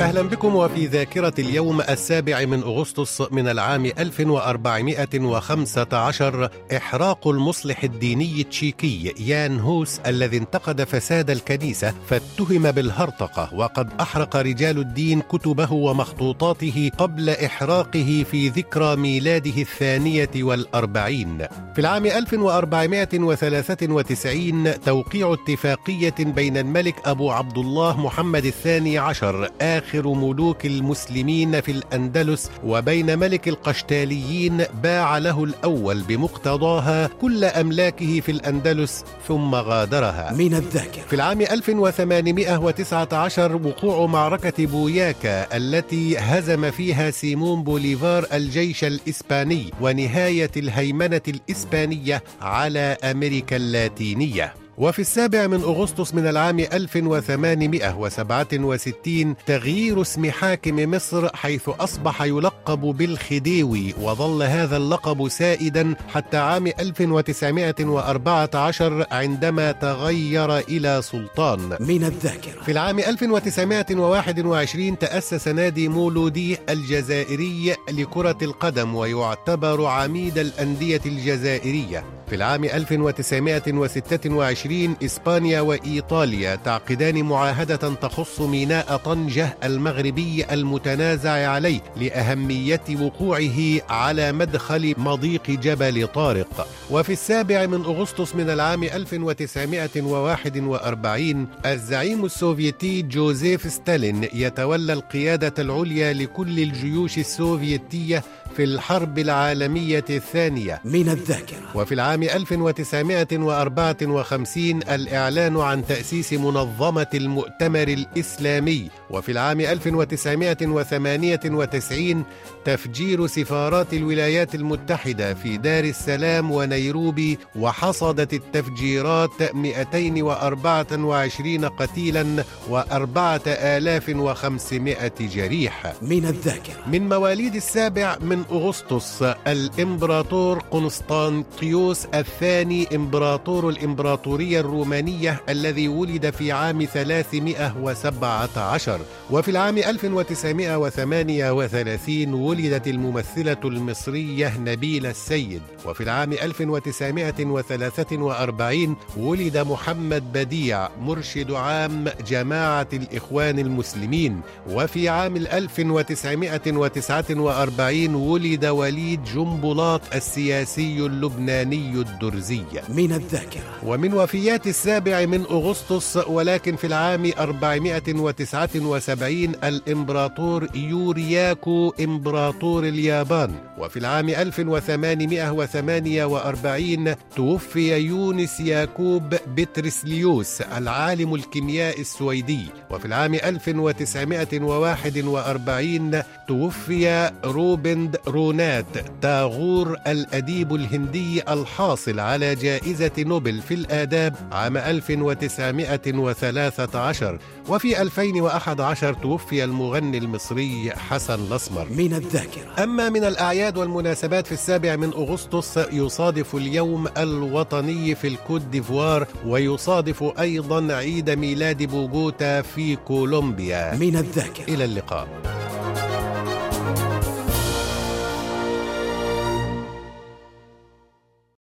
أهلا بكم وفي ذاكرة اليوم السابع من أغسطس من العام 1415 إحراق المصلح الديني التشيكي يان هوس الذي انتقد فساد الكنيسة فاتهم بالهرطقة وقد أحرق رجال الدين كتبه ومخطوطاته قبل إحراقه في ذكرى ميلاده الثانية والأربعين. في العام 1493 توقيع اتفاقية بين الملك أبو عبد الله محمد الثاني عشر آخر آخر ملوك المسلمين في الأندلس وبين ملك القشتاليين باع له الأول بمقتضاها كل أملاكه في الأندلس ثم غادرها. من الذاكرة. في العام 1819 وقوع معركة بوياكا التي هزم فيها سيمون بوليفار الجيش الإسباني ونهاية الهيمنة الإسبانية على أمريكا اللاتينية. وفي السابع من أغسطس من العام 1867 تغيير اسم حاكم مصر حيث أصبح يلقب بالخديوي وظل هذا اللقب سائدا حتى عام 1914 عندما تغير إلى سلطان. من الذاكرة. في العام 1921 تأسس نادي مولودي الجزائري لكرة القدم ويعتبر عميد الأندية الجزائرية. في العام 1926 إسبانيا وإيطاليا تعقدان معاهدة تخص ميناء طنجة المغربي المتنازع عليه لأهمية وقوعه على مدخل مضيق جبل طارق. وفي السابع من أغسطس من العام 1941 الزعيم السوفيتي جوزيف ستالين يتولى القيادة العليا لكل الجيوش السوفيتية في الحرب العالمية الثانية. من الذاكرة. وفي العام 1954 الإعلان عن تأسيس منظمة المؤتمر الإسلامي. وفي العام 1998 تفجير سفارات الولايات المتحدة في دار السلام ونيروبي وحصدت التفجيرات 224 قتيلا و4500 جريح من الذاكرة. من مواليد السابع من أغسطس الإمبراطور قسطنطيوس الثاني إمبراطور الإمبراطورية الرومانية الذي ولد في عام 317 وفي العام 1938 ولدت الممثلة المصرية نبيلة السيد. وفي العام 1943 ولد محمد بديع مرشد عام جماعة الإخوان المسلمين. وفي عام 1949 ولد وليد جنبلاط السياسي اللبناني الدرزي. من الذاكرة. ومن وفيات السابع من أغسطس ولكن في العام 479 الإمبراطور يورياكو إمبراطور اليابان. وفي العام 1848 توفي يونس ياكوب بترسليوس العالم الكيمياء السويدي. وفي العام 1941 توفي رابندرانات تاغور الأديب الهندي الحاصل على جائزة نوبل في الآداب عام 1913 وفي 2011 توفي المغني المصري حسن الأسمر. من الذاكرة. أما من الأعياد والمناسبات في السابع من أغسطس يصادف اليوم الوطني في الكوت ديفوار ويصادف أيضا عيد ميلاد بوغوتا في كولومبيا. من الذاكرة. إلى اللقاء.